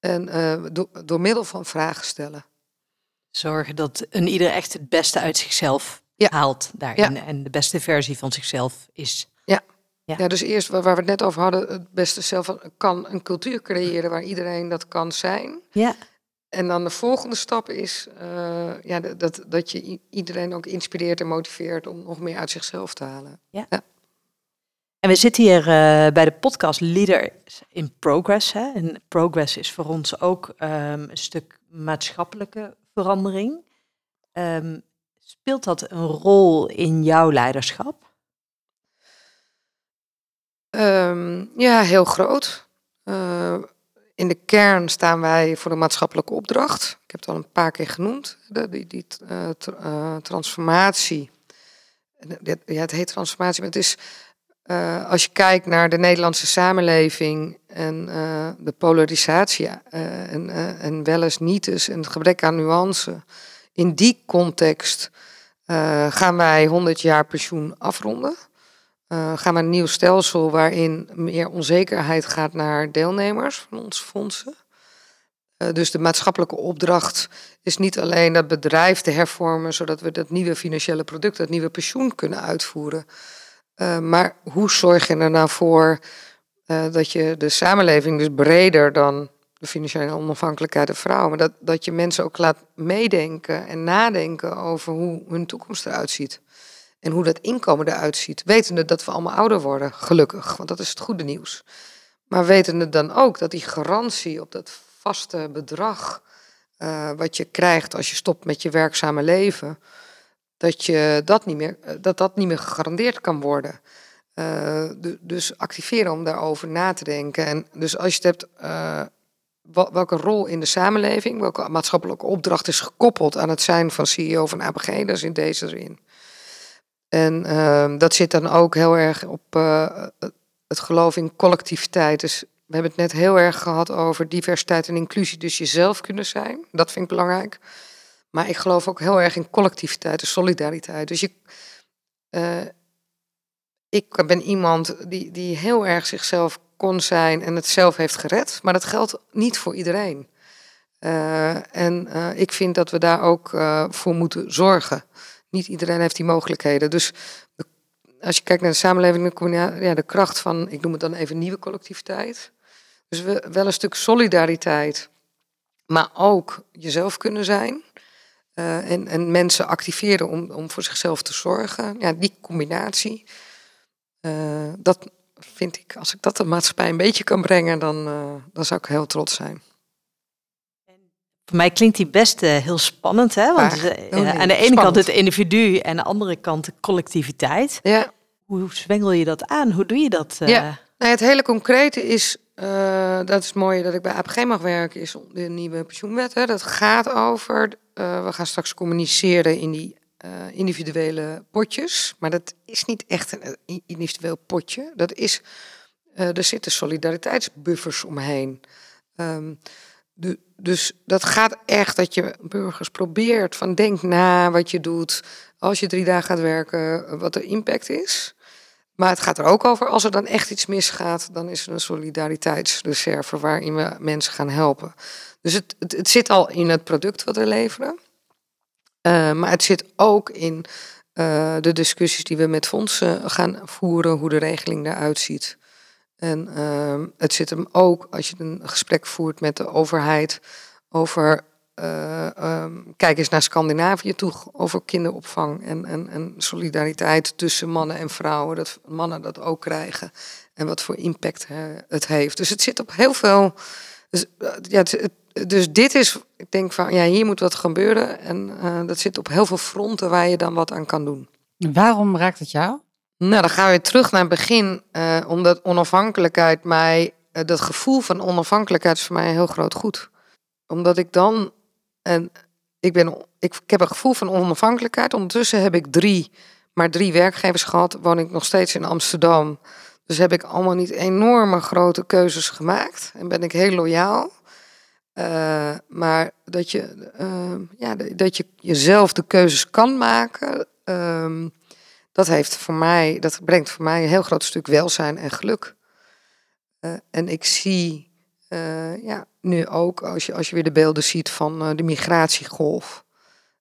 Speaker 2: En do, door middel van vragen stellen.
Speaker 1: Zorgen dat een ieder echt het beste uit zichzelf ja. haalt daarin. Ja. En de beste versie van zichzelf is.
Speaker 2: Ja. Ja. ja, dus eerst waar we het net over hadden, het beste zelf kan een cultuur creëren waar iedereen dat kan zijn.
Speaker 1: Ja.
Speaker 2: En dan de volgende stap is uh, ja, dat, dat je iedereen ook inspireert en motiveert om nog meer uit zichzelf te halen.
Speaker 1: Ja. ja. En we zitten hier uh, bij de podcast Leaders in Progress. Hè? En progress is voor ons ook um, een stuk maatschappelijke verandering. Um, speelt dat een rol in jouw leiderschap?
Speaker 2: Um, ja, heel groot. Uh, in de kern staan wij voor de maatschappelijke opdracht. Ik heb het al een paar keer genoemd, de, die, die uh, transformatie. Ja, het heet transformatie, maar het is uh, als je kijkt naar de Nederlandse samenleving en de polarisatie en, en wel eens niet eens en het gebrek aan nuance. In die context gaan wij 100 jaar pensioen afronden. Gaan we een nieuw stelsel waarin meer onzekerheid gaat naar deelnemers van onze fondsen. Dus de maatschappelijke opdracht is niet alleen dat bedrijf te hervormen, zodat we dat nieuwe financiële product, dat nieuwe pensioen kunnen uitvoeren. Uh, maar hoe zorg je er nou voor dat je de samenleving, dus breder dan de financiële onafhankelijkheid der vrouwen, maar dat, dat je mensen ook laat meedenken en nadenken over hoe hun toekomst eruit ziet en hoe dat inkomen eruit ziet. Wetende dat we allemaal ouder worden, gelukkig, want dat is het goede nieuws. Maar wetende dan ook dat die garantie op dat vaste bedrag uh, wat je krijgt als je stopt met je werkzame leven, dat je dat niet meer, eh, dat dat niet meer gegarandeerd kan worden. Uh, dus activeren om daarover na te denken. En dus als je het hebt, uh, welke rol in de samenleving, welke maatschappelijke opdracht is gekoppeld aan het zijn van CEO van ABG, dat is in deze zin. En uh, dat zit dan ook heel erg op het geloof in collectiviteit. Dus we hebben het net heel erg gehad over diversiteit en inclusie. Dus jezelf kunnen zijn. Dat vind ik belangrijk. Maar ik geloof ook heel erg in collectiviteit en solidariteit. Dus je, uh, ik ben iemand die, die heel erg zichzelf kon zijn en het zelf heeft gered. Maar dat geldt niet voor iedereen. Uh, en ik vind dat we daar ook voor moeten zorgen niet iedereen heeft die mogelijkheden. Dus als je kijkt naar de samenleving, dan ja, de kracht van, ik noem het dan even nieuwe collectiviteit. Dus we, wel een stuk solidariteit, maar ook jezelf kunnen zijn. Uh, en, en mensen activeren om, om voor zichzelf te zorgen. Ja, die combinatie, uh, dat vind ik, als ik dat de maatschappij een beetje kan brengen, dan, uh, dan zou ik heel trots zijn.
Speaker 1: Voor mij klinkt die best heel spannend, hè? Want uh, aan de ene kant het individu en aan de andere kant de collectiviteit.
Speaker 2: Ja.
Speaker 1: Hoe zwengel je dat aan? Hoe doe je dat?
Speaker 2: Ja, nou, het hele concrete is, dat is mooi dat ik bij APG mag werken, is de nieuwe pensioenwet. Hè? Dat gaat over, we gaan straks communiceren in die individuele potjes. Maar dat is niet echt een individueel potje. Dat is, er zitten solidariteitsbuffers omheen. Um, de, dus dat gaat echt dat je burgers probeert van denk na wat je doet als je drie dagen gaat werken, wat de impact is. Maar het gaat er ook over als er dan echt iets misgaat, dan is er een solidariteitsreserve waarin we mensen gaan helpen. Dus het, het, zit al in het product wat we leveren. Uh, maar het zit ook in uh, de discussies die we met fondsen gaan voeren, hoe de regeling eruit ziet. En uh, het zit hem ook als je een gesprek voert met de overheid over. Uh, um, kijk eens naar Scandinavië toe over kinderopvang en, en, en solidariteit tussen mannen en vrouwen. Dat mannen dat ook krijgen en wat voor impact het heeft. Dus het zit op heel veel. Dus, uh, ja, het, dus dit is, ik denk van ja, hier moet wat gebeuren. En uh, dat zit op heel veel fronten waar je dan wat aan kan doen.
Speaker 3: Waarom raakt het jou?
Speaker 2: Nou, dan gaan we weer terug naar het begin. eh, omdat onafhankelijkheid mij, eh, dat gevoel van onafhankelijkheid is voor mij een heel groot goed. Omdat ik dan, en ik, ben, ik, ik heb een gevoel van onafhankelijkheid. Ondertussen heb ik drie, maar drie werkgevers gehad. Woon ik nog steeds in Amsterdam. Dus heb ik allemaal niet enorme grote keuzes gemaakt. En ben ik heel loyaal. Eh, maar dat je, eh, ja, dat je jezelf de keuzes kan maken. ehm, dat heeft voor mij, dat brengt voor mij een heel groot stuk welzijn en geluk. Eh, en ik zie eh, ja, nu ook, als je, als je weer de beelden ziet van eh, de migratiegolf.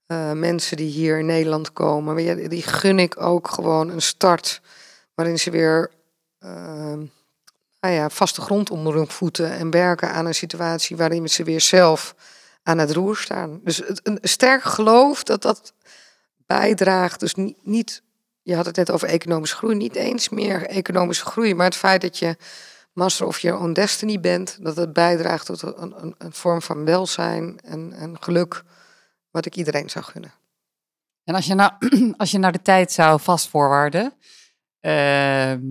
Speaker 2: eh, mensen die hier in Nederland komen, die gun ik ook gewoon een start waarin ze weer eh, nou ja, vaste grond onder hun voeten en werken aan een situatie waarin ze weer zelf aan het roer staan. Dus een sterk geloof dat dat bijdraagt, dus niet, niet je had het net over economische groei, niet eens meer economische groei, maar het feit dat je master of your own destiny bent, dat het bijdraagt tot een, een, een vorm van welzijn en, en geluk, wat ik iedereen zou gunnen.
Speaker 3: En als je nou, als je nou de tijd zou vastvoorwaarden, ehm,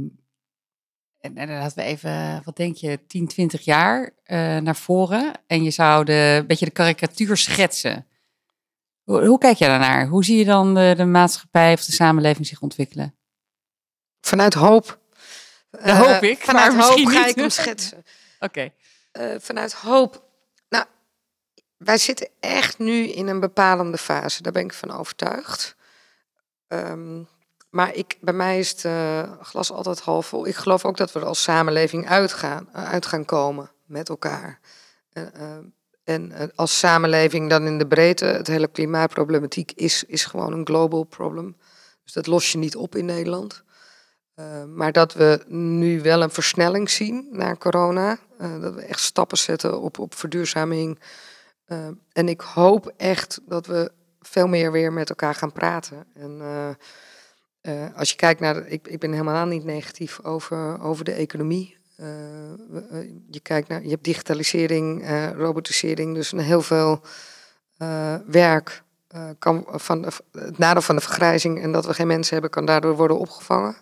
Speaker 3: en, en dan laten we even, wat denk je, 10, 20 jaar eh, naar voren, en je zou de, een beetje de karikatuur schetsen. Hoe, hoe kijk jij daarnaar? Hoe zie je dan de, de maatschappij of de samenleving zich ontwikkelen?
Speaker 2: Vanuit hoop.
Speaker 3: Dat
Speaker 2: Eh,
Speaker 3: hoop ik,
Speaker 2: Vanuit
Speaker 3: maar
Speaker 2: hoop
Speaker 3: misschien
Speaker 2: ga
Speaker 3: niet.
Speaker 2: ik hem schetsen.
Speaker 3: Oké.
Speaker 2: Eh, vanuit hoop. Nou, wij zitten echt nu in een bepalende fase. Daar ben ik van overtuigd. Ehm, maar ik, bij mij is het eh, glas altijd half vol. Ik geloof ook dat we er als samenleving uitgaan, uit gaan komen met elkaar. En als samenleving dan in de breedte, het hele klimaatproblematiek is, is gewoon een global problem. Dus dat los je niet op in Nederland. Uh, maar dat we nu wel een versnelling zien na corona. Uh, dat we echt stappen zetten op, op verduurzaming. Uh, en ik hoop echt dat we veel meer weer met elkaar gaan praten. En als je kijkt naar. Ik, ik ben helemaal niet negatief over, over de economie. je kijkt naar. Je hebt digitalisering, robotisering. Dus heel veel werk. kan van het nadeel van de vergrijzing en dat we geen mensen hebben, kan daardoor worden opgevangen.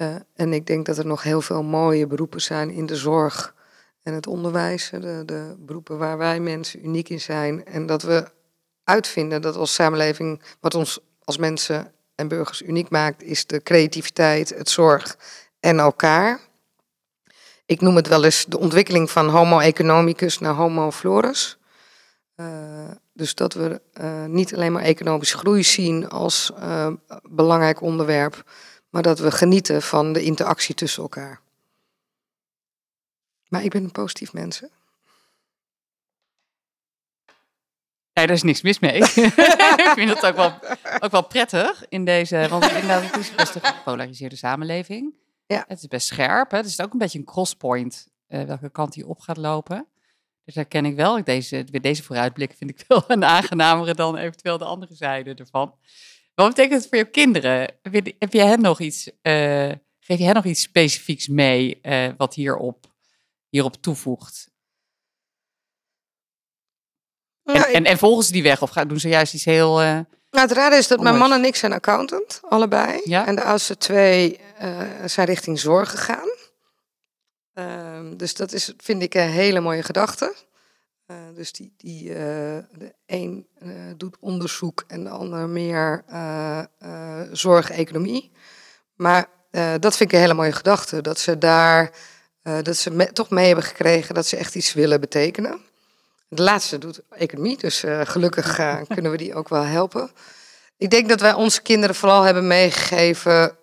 Speaker 2: Uh, en ik denk dat er nog heel veel mooie beroepen zijn in de zorg en het onderwijs. De, de, beroepen waar wij mensen uniek in zijn. En dat we uitvinden dat als samenleving, wat ons als mensen en burgers uniek maakt, is de creativiteit, het zorg en elkaar. Ik noem het wel eens de ontwikkeling van Homo economicus naar Homo florus. Uh, dus dat we uh, niet alleen maar economische groei zien als belangrijk onderwerp maar dat we genieten van de interactie tussen elkaar. Maar ik ben een positief mens. Hè?
Speaker 3: Nee, daar is niks mis mee. ik vind het ook wel, ook wel prettig in deze, want inderdaad, het is best een gepolariseerde samenleving.
Speaker 2: Ja.
Speaker 3: Het is best scherp. Hè? Het is ook een beetje een crosspoint uh, welke kant hij op gaat lopen. Dus daar ken ik wel. Deze, deze vooruitblik vind ik wel een aangenamere dan eventueel de andere zijde ervan. Wat betekent het voor je kinderen? Heb je, hen nog iets, uh, geef je hen nog iets specifieks mee uh, wat hierop, hierop toevoegt? En,
Speaker 2: Nou, ik-
Speaker 3: en, en volgen ze die weg of gaan, doen ze juist iets heel... eh,
Speaker 2: Nou, het rare is dat mijn man en ik zijn accountant, allebei.
Speaker 3: Ja.
Speaker 2: En de oudste twee eh, zijn richting zorg gegaan. Ehm, dus dat is, vind ik een hele mooie gedachte. Eh, dus die, die, eh, de een eh, doet onderzoek en de ander meer zorg-economie. Maar dat vind ik een hele mooie gedachte. Dat ze daar dat ze me- toch mee hebben gekregen dat ze echt iets willen betekenen. De laatste doet economie, dus gelukkig kunnen we die ook wel helpen. Ik denk dat wij onze kinderen vooral hebben meegegeven.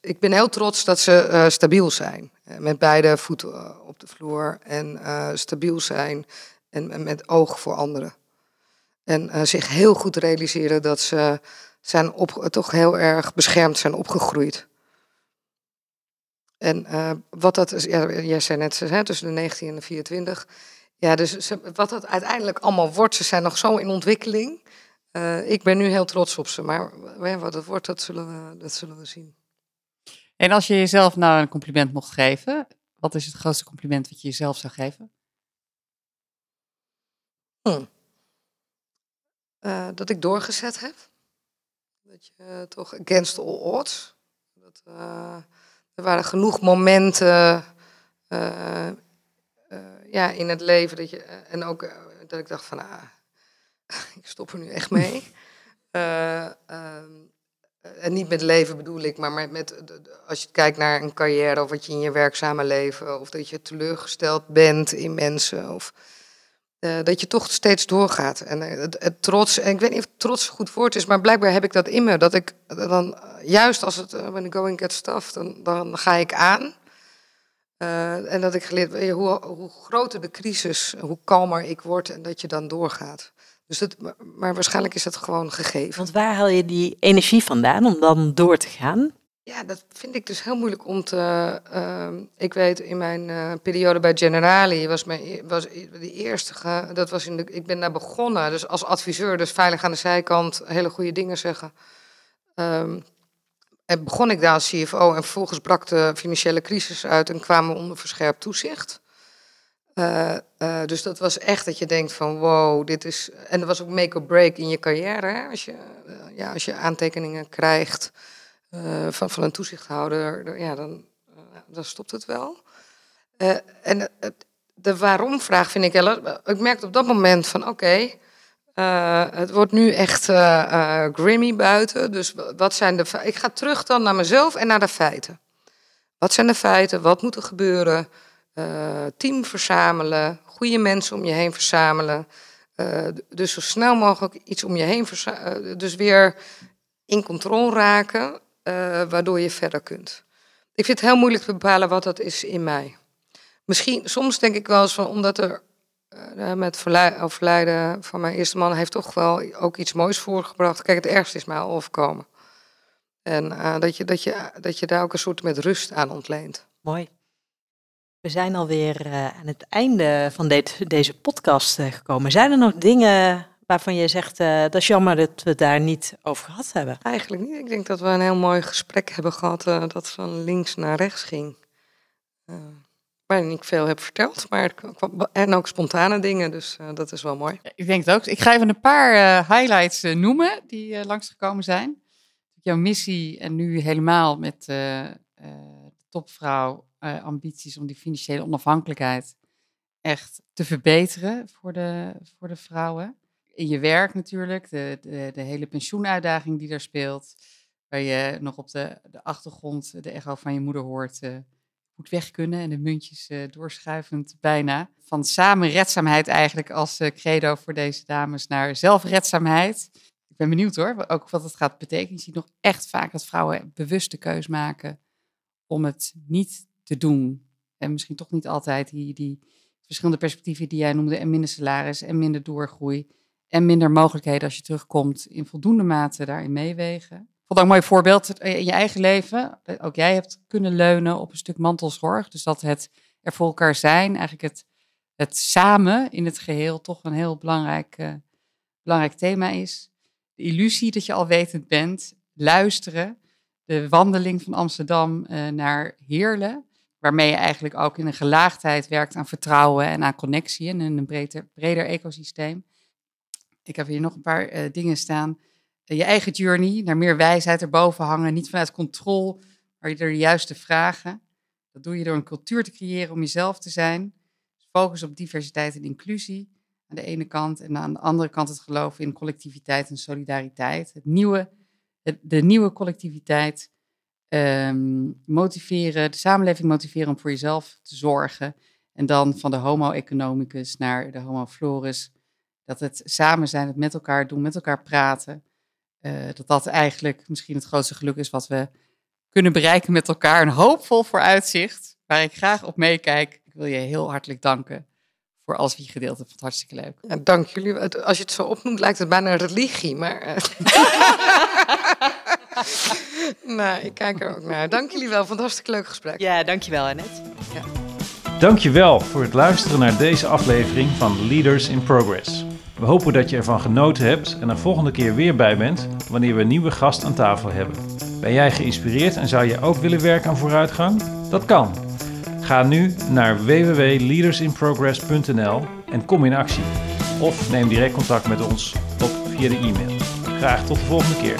Speaker 2: Ik ben heel trots dat ze eh, stabiel zijn. Eh, met beide voeten eh, op de vloer en stabiel zijn en, met oog voor anderen. En zich heel goed realiseren dat ze zijn toch heel erg beschermd zijn opgegroeid. En wat dat is, jij zei net, hè, tussen de 19 en de 24. Ja, dus wat dat uiteindelijk allemaal wordt, ze zijn nog zo in ontwikkeling. Ik ben nu heel trots op ze, maar wat het wordt, dat zullen we, dat zullen we zien.
Speaker 3: En als je jezelf nou een compliment mocht geven, wat is het grootste compliment wat je jezelf zou geven?
Speaker 2: eh, dat ik doorgezet heb. Dat je eh, toch against all odds. Dat, eh, er waren genoeg momenten ja, in het leven dat je, en ook dat ik dacht van, ah, ik stop er nu echt mee. Eh, en niet met leven bedoel ik, maar met, als je kijkt naar een carrière of wat je in je werkzame leven, of dat je teleurgesteld bent in mensen, of eh, dat je toch steeds doorgaat. En eh, het, het trots, en ik weet niet of trots een goed woord is, maar blijkbaar heb ik dat in me. Dat ik dan, eh, juist als het, when the going gets tough, dan, dan ga ik aan. Eh, en dat ik geleerd, hoe, hoe groter de crisis, hoe kalmer ik word en dat je dan doorgaat. Dus dat, maar, waarschijnlijk is dat gewoon gegeven.
Speaker 1: Want waar haal je die energie vandaan om dan door te gaan?
Speaker 2: Ja, dat vind ik dus heel moeilijk om te. ehm, ik weet in mijn eh, periode bij Generali was mijn e- was de eerste. dat was in de, ik ben daar begonnen, dus als adviseur, dus veilig aan de zijkant, hele goede dingen zeggen. Ehm, en begon ik daar als CFO en vervolgens brak de financiële crisis uit en kwamen we onder verscherpt toezicht. Eh, eh, dus dat was echt dat je denkt van wow, dit is... En er was ook make or break in je carrière. Hè? Als, je, eh, ja, als je aantekeningen krijgt van, van een toezichthouder, ja, dan, dan stopt het wel. En de waarom-vraag vind ik heel... Ik merkte op dat moment van oké, het wordt nu echt grimmy buiten. Dus wa- wat zijn de... Ik ga terug dan naar mezelf en naar de feiten. Wat zijn de feiten? Wat moet er gebeuren? Eh, team verzamelen, goede mensen om je heen verzamelen. Eh, dus zo snel mogelijk iets om je heen verzamelen. dus weer in controle raken, eh, waardoor je verder kunt. Ik vind het heel moeilijk te bepalen wat dat is in mij. Misschien, soms denk ik wel van, omdat er eh, met verlei- overlijden van mijn eerste man heeft toch wel ook iets moois voorgebracht. Kijk, het ergste is mij al overkomen. En eh, dat, je, dat, je, dat je daar ook een soort met rust aan ontleent.
Speaker 1: Mooi. We zijn alweer uh, aan het einde van dit, deze podcast uh, gekomen. Zijn er nog dingen waarvan je zegt, uh, dat is jammer dat we het daar niet over gehad hebben?
Speaker 2: Eigenlijk niet. Ik denk dat we een heel mooi gesprek hebben gehad uh, dat van links naar rechts ging. Uh, waarin ik veel heb verteld, maar en ook spontane dingen, dus uh, dat is wel mooi.
Speaker 3: Ik denk het ook. Ik ga even een paar uh, highlights noemen die uh, langsgekomen zijn. Jouw missie en nu helemaal met uh, de topvrouw uh, ambities om die financiële onafhankelijkheid echt te verbeteren voor de, voor de vrouwen. In je werk natuurlijk, de, de, de hele pensioenuitdaging die daar speelt. Waar je nog op de, de achtergrond de echo van je moeder hoort. Uh, goed weg kunnen en de muntjes uh, doorschuivend bijna. Van samenredzaamheid eigenlijk als credo voor deze dames naar zelfredzaamheid. Ik ben benieuwd hoor, ook wat het gaat betekenen. Je ziet nog echt vaak dat vrouwen bewust de keus maken om het niet te doen. En misschien toch niet altijd die, die verschillende perspectieven die jij noemde. En minder salaris en minder doorgroei. En minder mogelijkheden als je terugkomt in voldoende mate daarin meewegen. Ik vond ook een mooi voorbeeld in je eigen leven. Ook jij hebt kunnen leunen op een stuk mantelzorg. Dus dat het er voor elkaar zijn, eigenlijk het, het samen in het geheel toch een heel belangrijk, uh, belangrijk thema is. De illusie dat je alwetend bent, luisteren. De wandeling van Amsterdam uh, naar Heerlen. Waarmee je eigenlijk ook in een gelaagdheid werkt aan vertrouwen en aan connectie en in een breder, breder ecosysteem. Ik heb hier nog een paar uh, dingen staan. Uh, je eigen journey, naar meer wijsheid erboven hangen. Niet vanuit controle, maar je de juiste vragen. Dat doe je door een cultuur te creëren om jezelf te zijn. Dus focus op diversiteit en inclusie aan de ene kant. En aan de andere kant het geloven in collectiviteit en solidariteit. Het nieuwe, de nieuwe collectiviteit um, motiveren, de samenleving motiveren om voor jezelf te zorgen. En dan van de homo economicus naar de homo florus. Dat het samen zijn, het met elkaar doen, met elkaar praten. Uh, dat dat eigenlijk misschien het grootste geluk is wat we kunnen bereiken met elkaar. Een hoopvol vooruitzicht, waar ik graag op meekijk. Ik wil je heel hartelijk danken voor alles wat je gedeeld hebt. Hartstikke leuk.
Speaker 2: Ja, dank jullie. Als je het zo opnoemt, lijkt het bijna een religie, maar... Nou, ik kijk er ook naar. Dank jullie wel voor het hartstikke leuk gesprek.
Speaker 1: Ja, dankjewel Annette. Ja.
Speaker 4: Dankjewel voor het luisteren naar deze aflevering van Leaders in Progress. We hopen dat je ervan genoten hebt en er volgende keer weer bij bent wanneer we een nieuwe gast aan tafel hebben. Ben jij geïnspireerd en zou je ook willen werken aan vooruitgang? Dat kan. Ga nu naar www.leadersinprogress.nl en kom in actie. Of neem direct contact met ons op via de e-mail. Graag tot de volgende keer.